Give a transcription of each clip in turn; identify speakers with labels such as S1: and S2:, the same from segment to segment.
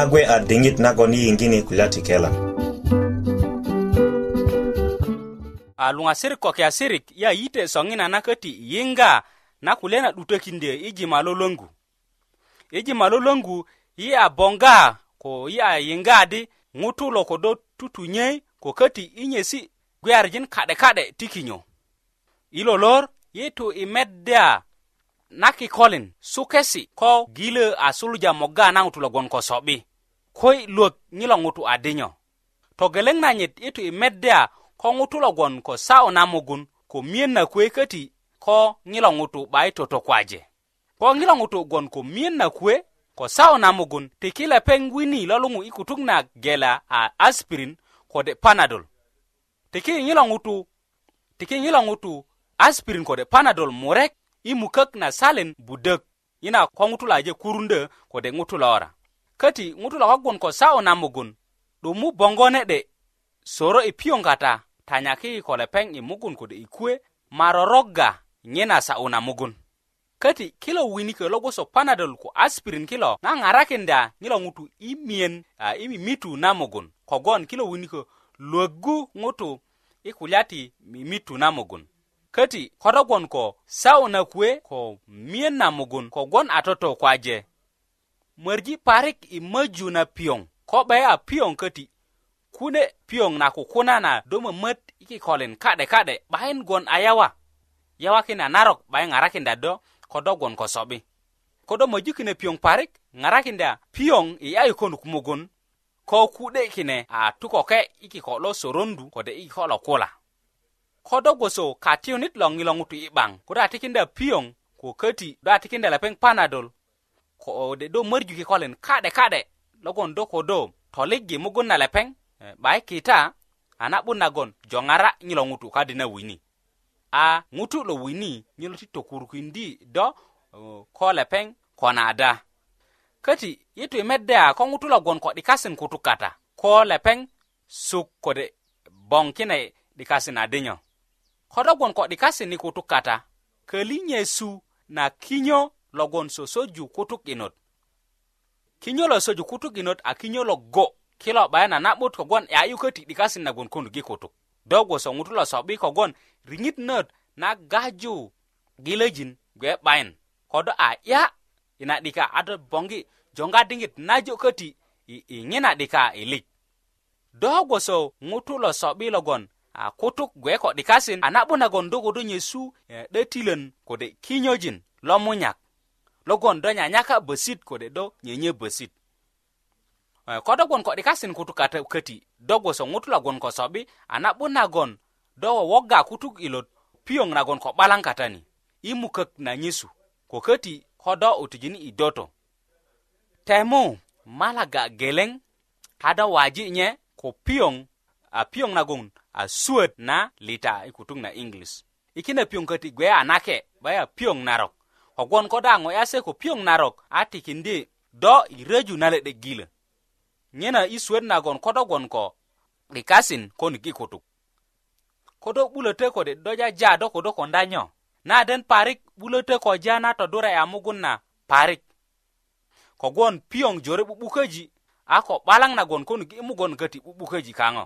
S1: nagwe a dingit nagoni yingine kulati kela. A
S2: lunga sirik kwa kia sirik ya ite songina nakati yinga na kulena dutekinde iji malolongu. Iji malolongu ya bonga ko ya yinga di ngutu loko do tutu nye kukati inye si gwearijin kade kade tikinyo. Ilo lor yetu imedea naki kolin sukesi ko gile asulu ja moga na utulogon ko sobi. koi luoth nyilo ng'utu adinyo to geleŋ nanyit itu imedde a ko ŋutu logon ko sa'yo namugun ko miyen na kuwe köti ko nyilo ŋutu 'bayi totokwaje ko nyilo ŋutu gon ko miyen na kuwe ko sa'yo namugun tiki lepeŋ wini loluŋu i kutuk na gela a aspirin kode panadol tiki nyilo ŋutu tiki nyilo ŋutu aspirin kode panadol murek i mukök na salin budök ina ko ŋutu laje kurundö kode ŋutu lo'ora lo köti ŋutu lo kogun ko sa'yu na mugun 'dumu bongo ne'de soro i piyoŋ kata tanyaki i ko lepeŋ i mugun kode i kuwe ma rorogga nyena sa'yu na mugun köti kilo winikö logoso panadol ko aspirin kilo na ŋarakinda ŋilo ŋutu i miyen i mimitu na mugun kogon kilo winikö luöggu ŋutu i kulya ti mimitu na mugun köti kotogwon ko sa'yu na kuwe ko miyen na mugun kogwon a toto kwaje mwerji parik imöju na piyoŋ ko 'beya a piyoŋ köti kune piyoŋ na kukuna na do mömöt i kikolin ka'de ka'de 'bayin gwon a yawa yawakin a narok 'bayin ŋarakinda do ko do gwon ko so'bi ko do möju kine piyoŋ parik ŋarakinda piyoŋ i yayukonuk mugun ko ku'de kine a tukoke i kiko'lo sorondu kode i kiko'lo kula ko do gwoso katiyunit loŋilo ŋutu i 'baŋ kuda tikinda piyoŋ ko köti do a tikinda lepeŋ panadol kode do mörju kikolin ka'de ka'de logon do kodo toligi mugun na lepeŋ eh, bai kita a na'but nagon joŋara nyilo ŋutu kadi na wini a ŋutu lo wini nyilo ti tokurukindi do eh, ko lepeŋ ko nada köti yi tu i medde a ko ŋutu logon ko 'dikasin kutu kata ko lepeŋ suk kode boŋ kine 'dikasin adinyo ko logon ko 'dikasin i kutu kata köli nyesu na kinyo logon sosoju kutuk inot kinyolo soju kutuk inot a kinyolo go kilo bayana na'but kogon e ayu köti 'dikasin nagon kondugi kutuk do gwoso ŋutu lo so'bi kogon riŋit not na gaju gilöjin gwe 'bayin kodo a 'ya ina 'dika a do boŋgi jonga diŋit najo köti i iŋina 'dika ilik do gwoso ŋutu lo so'bi logon a kutuk gwe ko 'dikasin a na'but nagon do kodo nyesu e, 'dötilön kode kinyojin lo munyak logon do nyanyaka besit kode do nyenye besit eh, ko dogon ko dikasin kutu kata kati dogo so ngutu lagon ko sobi anabu nagon do woga kutu ilot piong nagon ko balang katani imu kek na nyisu ko kati hodo utujini idoto temu malaga geleng kada waji nye ko piong a piong nagon a suet na lita ikutung na english ikina piong kati gwe anake baya piong narok kogwon koda ŋo yase ko piyoŋ narok a tikindi do i reju na le'degilö nyena i suwet nagon ko dogwon ko 'dikasin konigi kutuk kodo 'bulötö kode do jaja do kodo konda nyo na den parik 'bulötö ko ja na todura ya mugun na parik kogwon piyoŋ jore 'bu'bukäji a ko 'balaŋ nagon konigi i mugon köti 'bu'bukäji kaŋo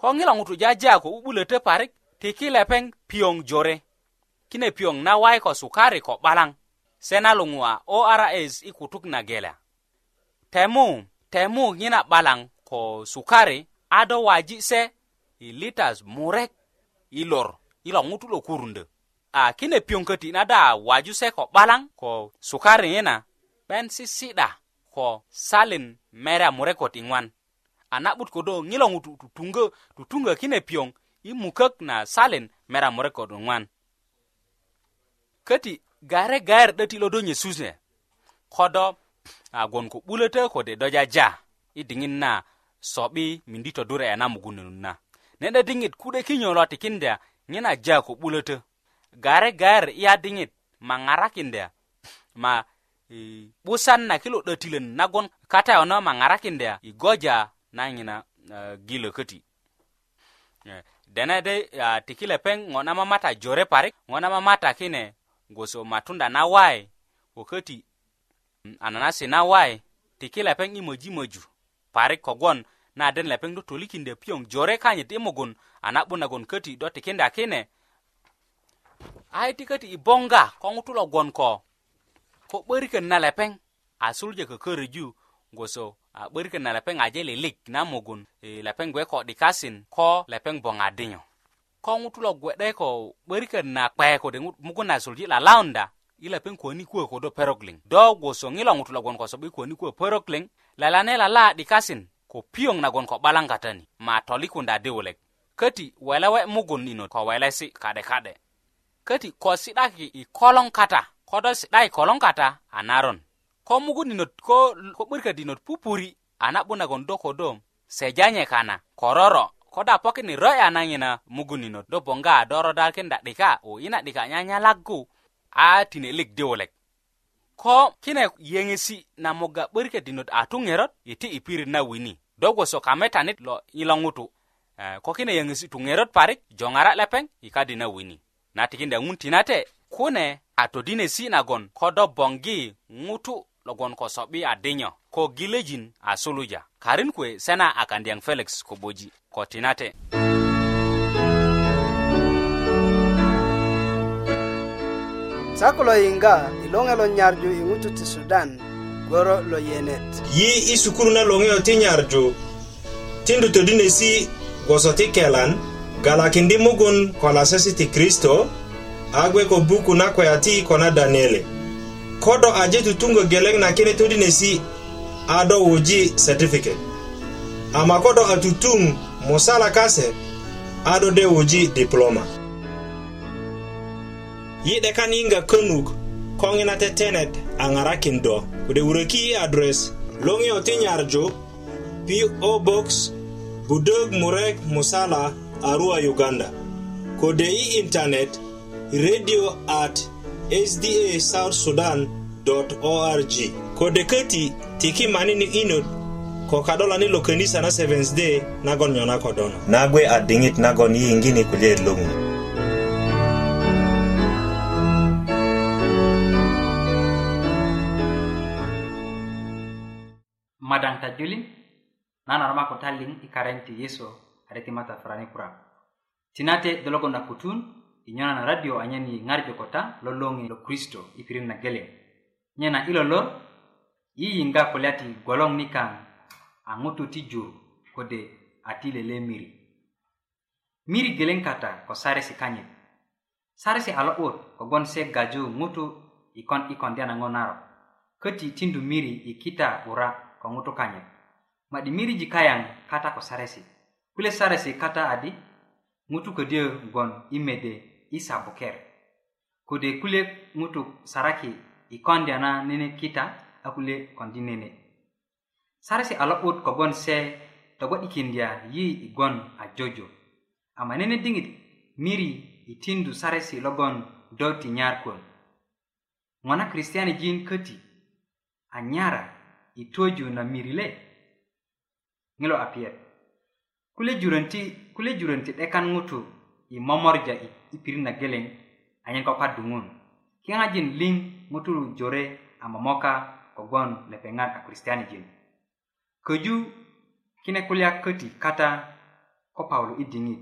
S2: ko ŋilo ŋutu jaja ko 'bu'bulötö parik tiki lepeŋ piyoŋ jore kine piyoŋ na way ko sukari ko balaŋ se na luŋuwa ors i kutuk na gela temu temu ŋina balaŋ ko sukari a do waji se i litas murek i lor i lo ŋutu lo kurundö a kine piyoŋ köti na da waju se ko balaŋ ko sukari ŋina 'ben sisi'da ko salin merya murekot iŋwan a na'but kodo ŋilo ŋutu tutuŋgö tutuŋgö kine piyoŋ i mukök na salin merya murekot iŋwan köti gare gayer 'döti'lo do nyesuse kodo a gwon ko 'bulötö kode do jaja i diŋit na so'bi mindi todureya na mugunun na ne 'de diŋit ku'de kinyo lo tikindya ŋina ja ko 'bulötö gare gayer iya diŋit ma ŋarakindya ma i 'busan na kilo 'dötilön nagon kata yo no ma ŋarakindya i goja na ŋina uh, e, gilö köti e, dene de uh, tiki lepeŋ ŋo na mamata jore parik ŋo na mamata kine gwoso matunda na waye wököti mm, ananasi na waye tiki lepeŋ i möji möju parik kogwon na den lepeŋ do tolikindö piyoŋ jore kanyit i mugun a na'but nagon köti do tikinda kine ai ti köti i boŋga ko ŋutu lo gwon ko ko 'börikön na lepeŋ a sulja kököröju gwoso a 'börikön na lepeŋ aje lilik na mugun i e, lepeŋ gwe ko 'dikasin ko lepeŋ boŋ adinyo ko ŋutulo gwe'de ko 'börikön na kpe kode mugun na suluji lalaunda i lepeŋ kuwöni kuwö kodo perok liŋ do gwoso ŋilo ŋutulo gwon ko sobi kuwöni kuwö perok liŋ lalane lala'dikasin ko piyoŋ nagon ko 'balaŋ katani ma tolikunda di wulek köti welewe mugun inot ko welesi ka'de ka'de köti ko si'daki i koloŋ kata kodo si'da i koloŋ kata a naron ko mugun inot ko 'börikät inot pupuri a na'but nagon do kodo sejanye kana kororo koda poki ni roya na ngina mugunino do bonga doro dal kenda dika o ina dika nya nya laggu a tine lik diwolek ko kine yengesi na moga berke dinot atung herot iti ipir na wini dogo so kameta nit lo ilangutu e, eh, ko kine yengesi tung herot parik jongara lepeng ika dina wini na tikinda nguntinate kune atodine sinagon kodo bongi ngutu logon ko so'bi a dinyo ko gilejin a suluja karin kuwe sena a kandiyang felix ko boji ko tinate
S3: sako lo yinga i loŋe lo nyarju i ŋutu ti sudan goro lo yenet
S1: yi i sukuru na loŋeyo ti nyarju tindu todinesi gwoso ti kelan galakindi mugun ko lasesi ti kristo a gwe ko buku na kweya ti ko na daniele kodo aje tutungo geleng na kine tudi nesi ado woji certificate ama kodo atutung mosala kase ado de woji diploma yide kan yinga kanuk kongi na tetenet angarakin do ude ureki address longi oti nyarjo PO Box Budog Murek Musala Arua Uganda kode i internet radio at sda south sudan org kode köti tiki mani ni inot ko kadolani lo könisa na seventh day nagon nyona kodono nagwe a diŋit nagon yiyiŋgini kulyaet
S4: loŋun madaŋ tajulin nan a roma ko taliŋ i karen ti yesu a reti mata furani kurak tinate do logon a kutun i nyana na radio anyen yi ŋarju kota lo loŋi lo kristo i pirit na geleŋ nyena ilo lor i yiŋga kulya ti gwoloŋ nikaŋ a ŋutu ti jur kode a ti lele miri miri geleŋ kata ko saresi kanyit saresi a lo'but kogwon se gaju ŋutu ikon ikondya naŋo narok köti tindu miri i kita 'bura ko ŋutu kanyit ma'di miriji kayaŋ kata ko saresi kule saresi kata adi ŋutu ködyö gwon i mede i saboker kode kule ŋutuk saraki i kondya na nene kita a kule kondi nene sarasi a lo'but kogwon se togwo'dikindya yi i gwon a jojo ama nene diŋit miri i tindu saresi logon do tinyar kon ŋona kristiyanijin köti anyara i twöju na miri le ŋilo a piyet kule jurön ti 'dekan ŋutu i momorja i pirit na geleŋ anyen ko kpadduŋun kiŋajin liŋ ŋutu jore a momoka kogwon lepeŋat a kristianijin köju kine kulya köti kata ko paulo i diŋit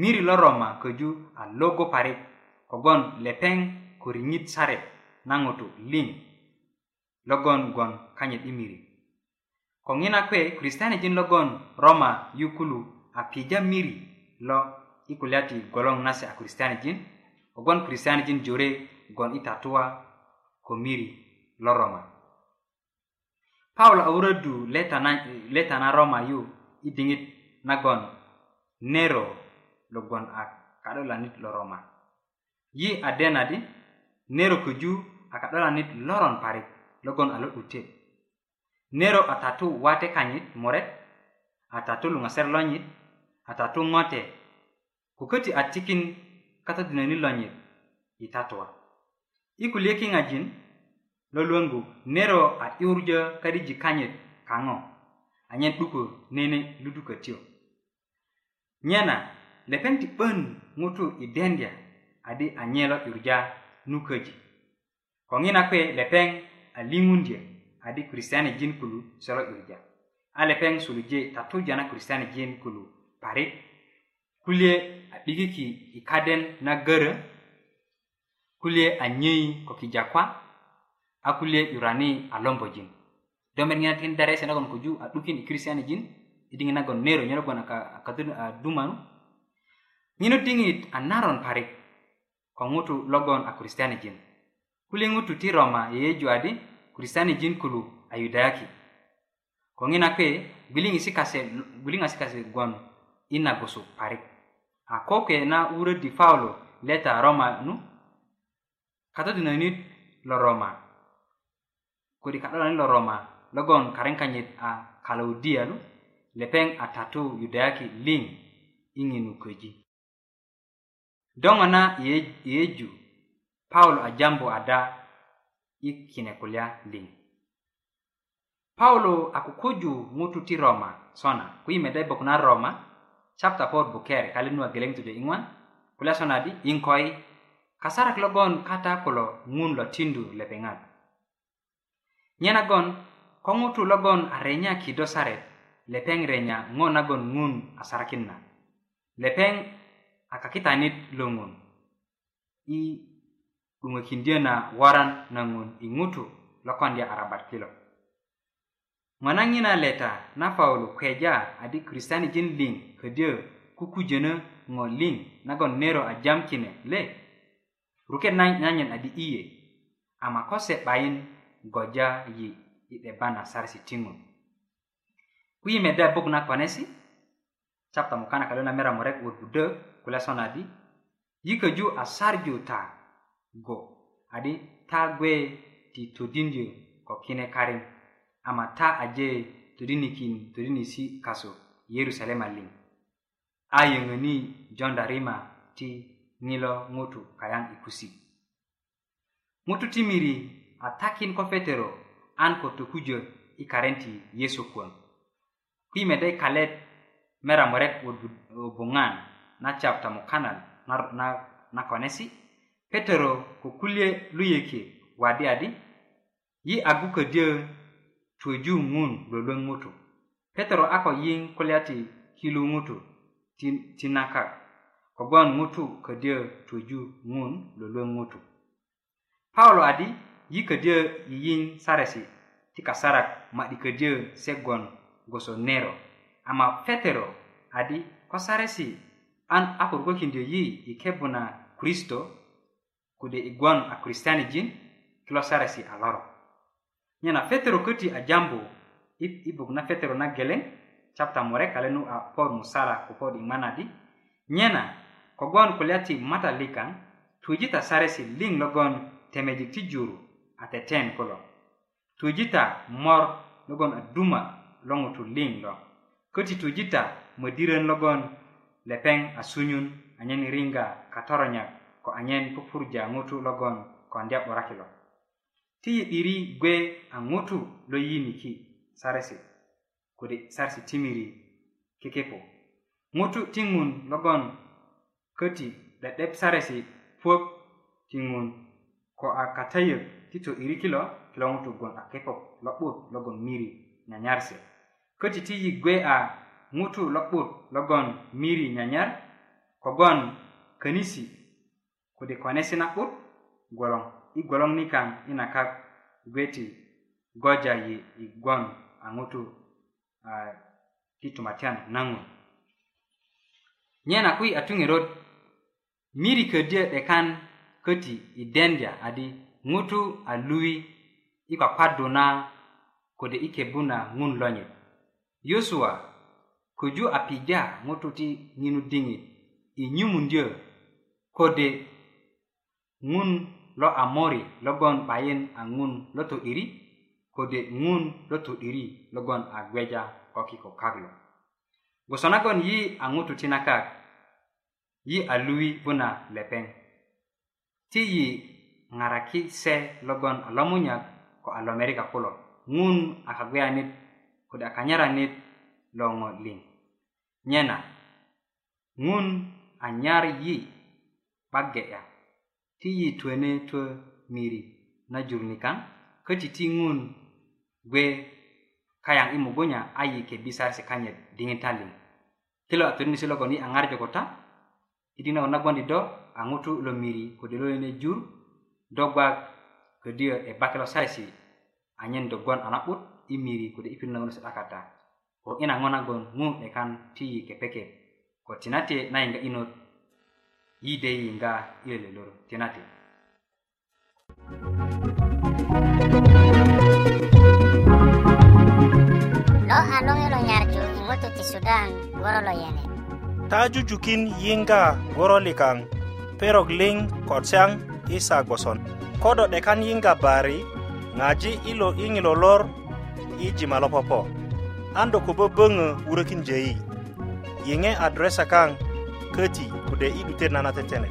S4: miri lo roma köju a logo parik kogwon lepeŋ ko riŋit saret na ŋutu liŋ logon gwon kanyit i miri ko ŋina kwe kristianijin logon roma yukulu a pija miri lo i kulya ti goloŋ nase a kristianijin kogwon kristianijin jore gwon i tatuwa ko miri lo roma paul a wurödu leta na, leta na roma yu i diŋit nagon nero lo gwon a ka'dolanit lo roma yi a dena di nero köju a ka'dolanit loron parik logon a lo'dute nero a tatu wate kanyit muret a tatu luŋaser lonyit a tatu ŋote ko köti a tikin katodinani lonyit i tatua i kulye kiŋajin lo luwöŋgu nero a 'yurjö kadiji kanyit kaŋo anyen 'dukö nene ludukötyo nyena lepen ti 'bön ŋutu i dendya adi anye lo 'yurja nuköji ko ŋina kuwe lepeŋ a liŋundya adi kristianijin kulu se lo 'yurja a lepeŋ suluje tatujana kristianijin kulu parik kulye a 'dikiki i kaden na görö kulye a nyöi ko kija kwa a kulye 'yurani a lombojin do medŋina tikinda rese nagon koju a 'dukin i kristianijin i diŋit nagon nero nyörögon a dumanu ŋinu diŋit a naron parik ko ŋutu logon a kristianijin kulye ŋutu ti roma yeyeju adi kristianijin kulu a yudayaki ko ŋina kwe gwiliŋasi kase gwon i na gusu parik a ko ke na wurödi paulo leta roma nu katodinönit lo roma kodi ka'dolani lo roma logon karenkanyit a kalaudia nu lepeŋ a tatu yudayaki liŋ i ŋinu köji do ŋo na yeju paulo a jambu ada i kine kulya liŋ paulo a kukuju ŋutu ti roma sona ku i meda i bok na roma chapter four bu kere kali nua geleng tujo ingwan kula sona di inkoi kasara logon kata kulo ngun lo tindu lepengat nyana gon kongutu logon arenya kido saret lepeng renya ngona gon ngun asarakinna lepeng akakitanit lungun i ungekindia na waran na ngun ingutu lokon dia arabat kilo ŋonaŋ nyina leta na paulo kweja adi kristianijin liŋ ködyö kukujönö ŋo liŋ nagon nero a jam kine le ruket na nyanyin adi iye ama ko se 'bayin goja yi i 'deba nasarasi ti ŋo kuyi meda buk na konesi capta mukana kalu na mera murek wurbudö ku leson adi yiköju a sarju ta go adi ta gwe ti todindyö ko kine karim ama ta aje todinikin todinisi kasu yerusalema lin a yöŋöni jonda rima ti ŋilo ŋutu kayaŋ i kusi ŋutu ti miri a takin ko petero an ko tokujö i karen ti yesu kuwon kwi mede kalet meramuret wubuŋan na chap ta mukanal na, na, na konesi petero ko kulye luyeke wadi adi yi agu ködyö twöju ŋun lo löŋ ŋutu petero a ko yiŋ kulya ti kilu ŋutu ti, ti naka kogwon ŋutu ködyö twöju ŋun lo löŋ ŋutu paulo adi yi ködyö yiyiŋ saresi ti kasarak ma'di ködyö se gwon goso nero ama petero adi ko saresi an a kurukökindyö yi i kebu na kristo kode i gwon a kristianijin kilo saresi a lorok nyena fetero köti a jambu i buk na fetero na geleŋ chapta murek kalenu a por musala ko pod i ŋmana di nyena kogwon kulya ti matalikaŋ tujita saresi liŋ logon temejik ti juru a teten kulo tujita mor logon a duma lo ŋutu liŋ lo köti tujita mödirön logon lepeŋ a sunyun anyen iriŋga katoronyak ko anyen pupurja ŋutu logon kondya 'burakilo lo ti yi 'diri gwe a ŋutu lo yiniki saresi kode sarsi timiri kekepo ŋutu ti ŋun logon köti 'de'dep saresi puök ti ŋun ko a katayök ti to'diri kilo kilo ŋutu gwon a kepok lo'but logon miri nyanyarsi köti ti yi gwe a ŋutu lo'but logon miri nyanyar kogon könisi kode konesi na'but gwolon yi gwolong nikan yi na kak gweti goja yi yi gwon a ngutu ki tumatian na ngu. Nyena kui atungi rod, miri kodie dekan koti i dendia adi ngutu a lui yi kwa kwadu na kode ike buna ngun lonye. Yosua, kuju apija ngutu ti nginu dingi, i nyumundio kode ngun lonye. lo a mori logon 'bayin a ŋun lo to'diri kode ŋun lo to'diri logon a gweja ko kiko kaklo gwoso nagon yi a ŋutu tinakak yi a luwi puna lepeŋ ti yi ŋaraki se logon a lomunyak ko a lomerika kulo ŋun a kagweyanit kode a kanyaranit lo ŋo liŋ nyena ŋun a nyar yi 'bage'ya ti twene twö miri na jur nikaŋ köti ti ŋun gwe kayaŋ i mugu nya a yi kebisaresi kanyit diŋitan liŋ ti lo a todinesi logon i aŋarju ko ta i diŋit nagon na do a ŋutu lo miri kode lo nene jur do gbak ködyö e lo saresi anyen do gwon a na'but i miri kode i pirit nagon se akata ko ina na ŋo nagon ŋu 'dekan ti yi kepekep ko tinate na yiŋga inot Idei dei nga ile loro tenate
S5: lo alonge lo nyarju ingoto ti sudan goro lo yene
S1: ta jujukin yinga goro likang perog ling kotsang isa goson kodo dekan yinga bari ngaji ilo ingilo lor iji malopopo. ando ko böböŋö wurökin jeyi Yenge adresa kang kati ko de idu tenana tetene.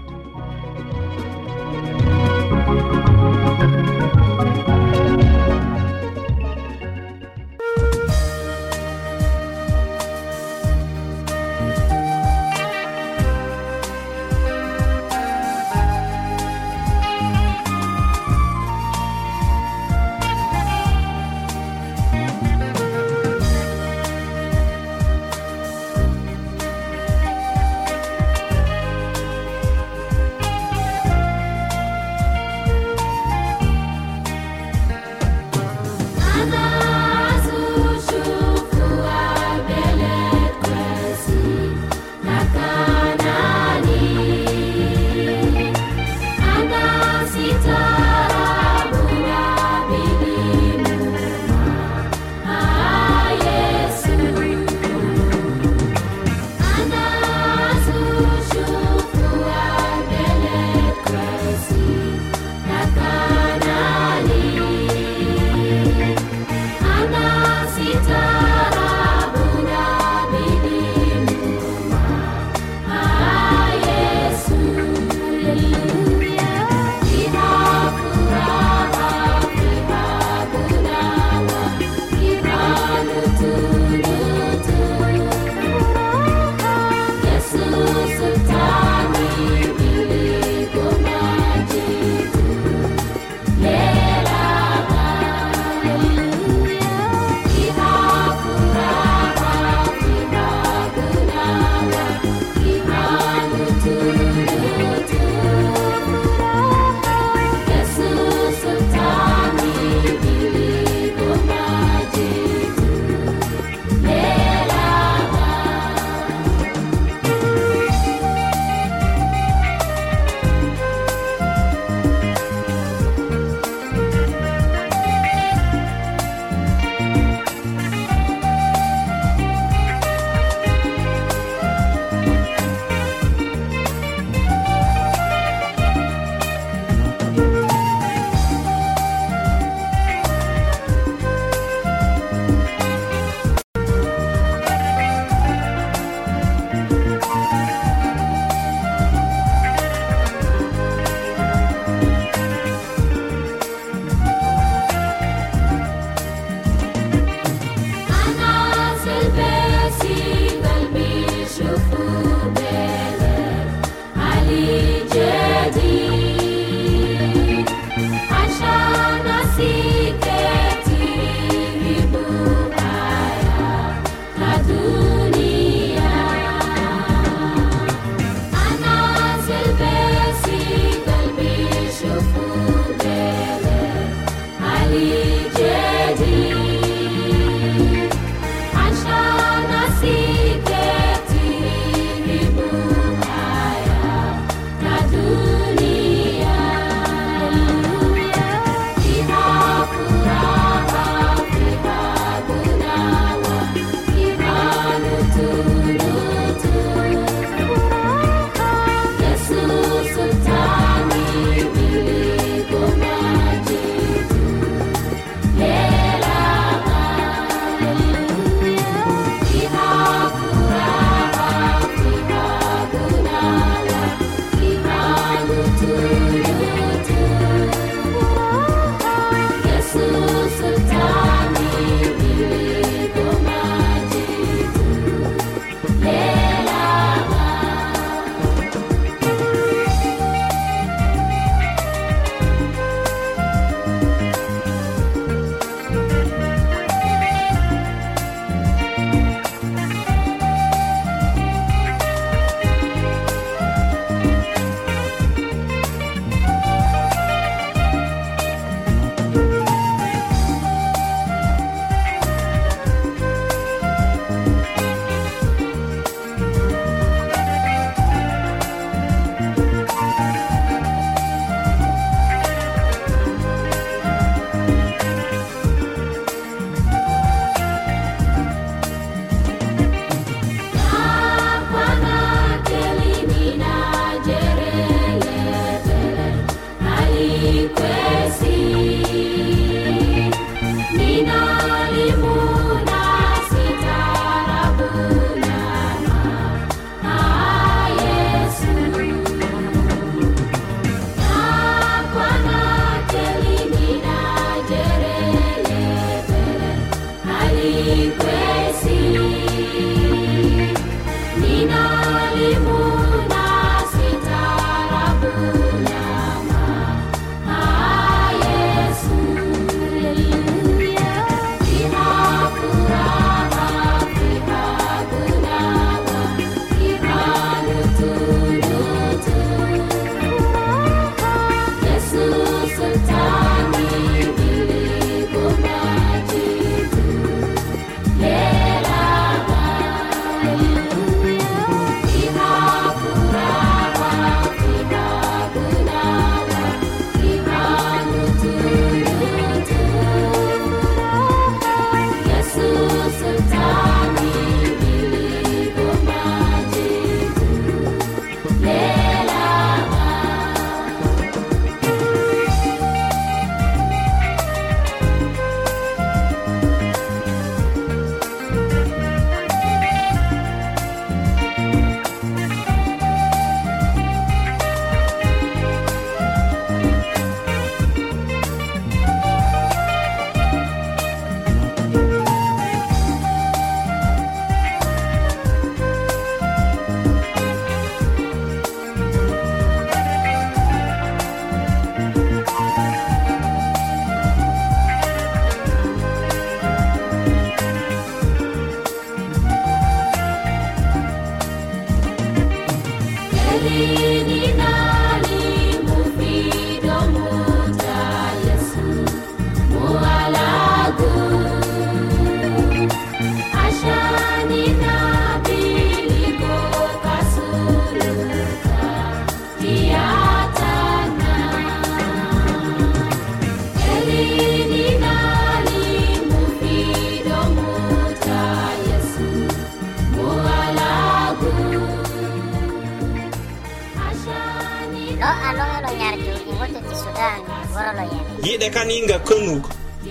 S1: nuk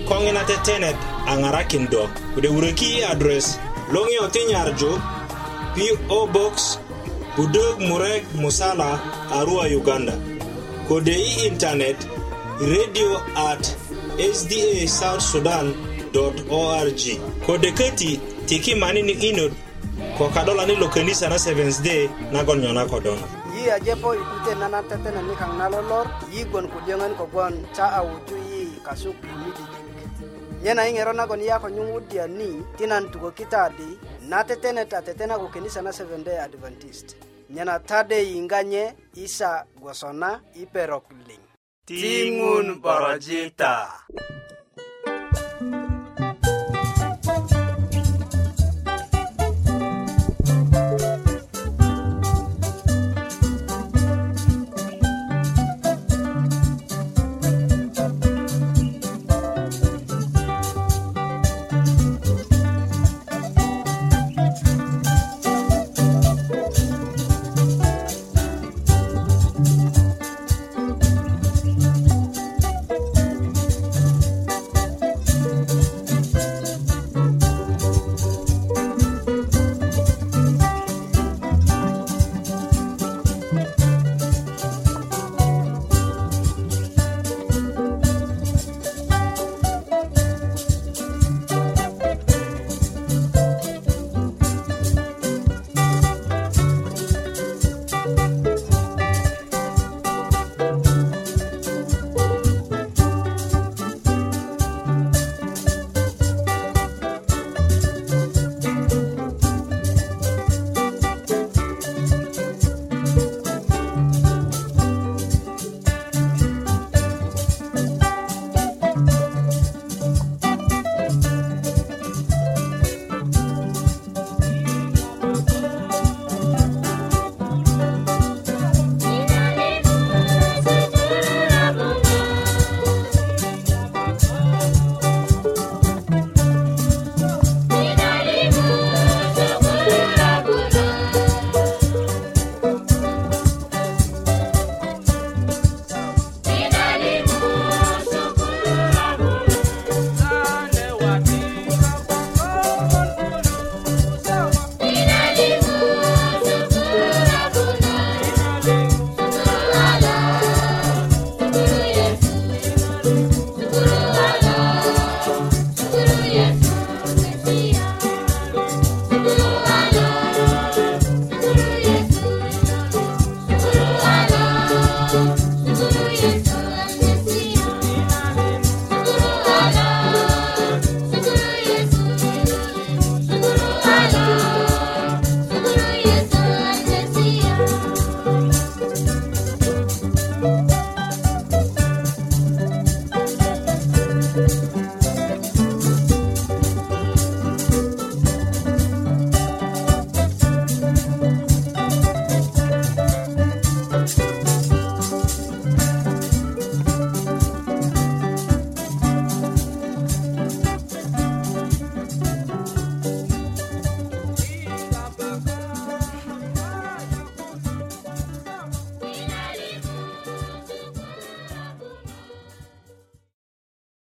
S1: kongina tetenet ang'arakin do udewureki adres address ti nyarju PO Box Budog Murek Musala Arua Uganda kode internet radio at sda south sudan org kode köti tiki manini inot ko kadolani lo könisa na seventh day nagon nyona kodona
S6: yi ikute nana teteneni kaŋ na lolor yi gwon kudyöŋön kogwon ta kasuk primijijik yena iŋero ni yako nyung'udia ni tina nan tuköki ta na na seventh day adventist nyena tade inganye isa gwosona iperok i perok borojita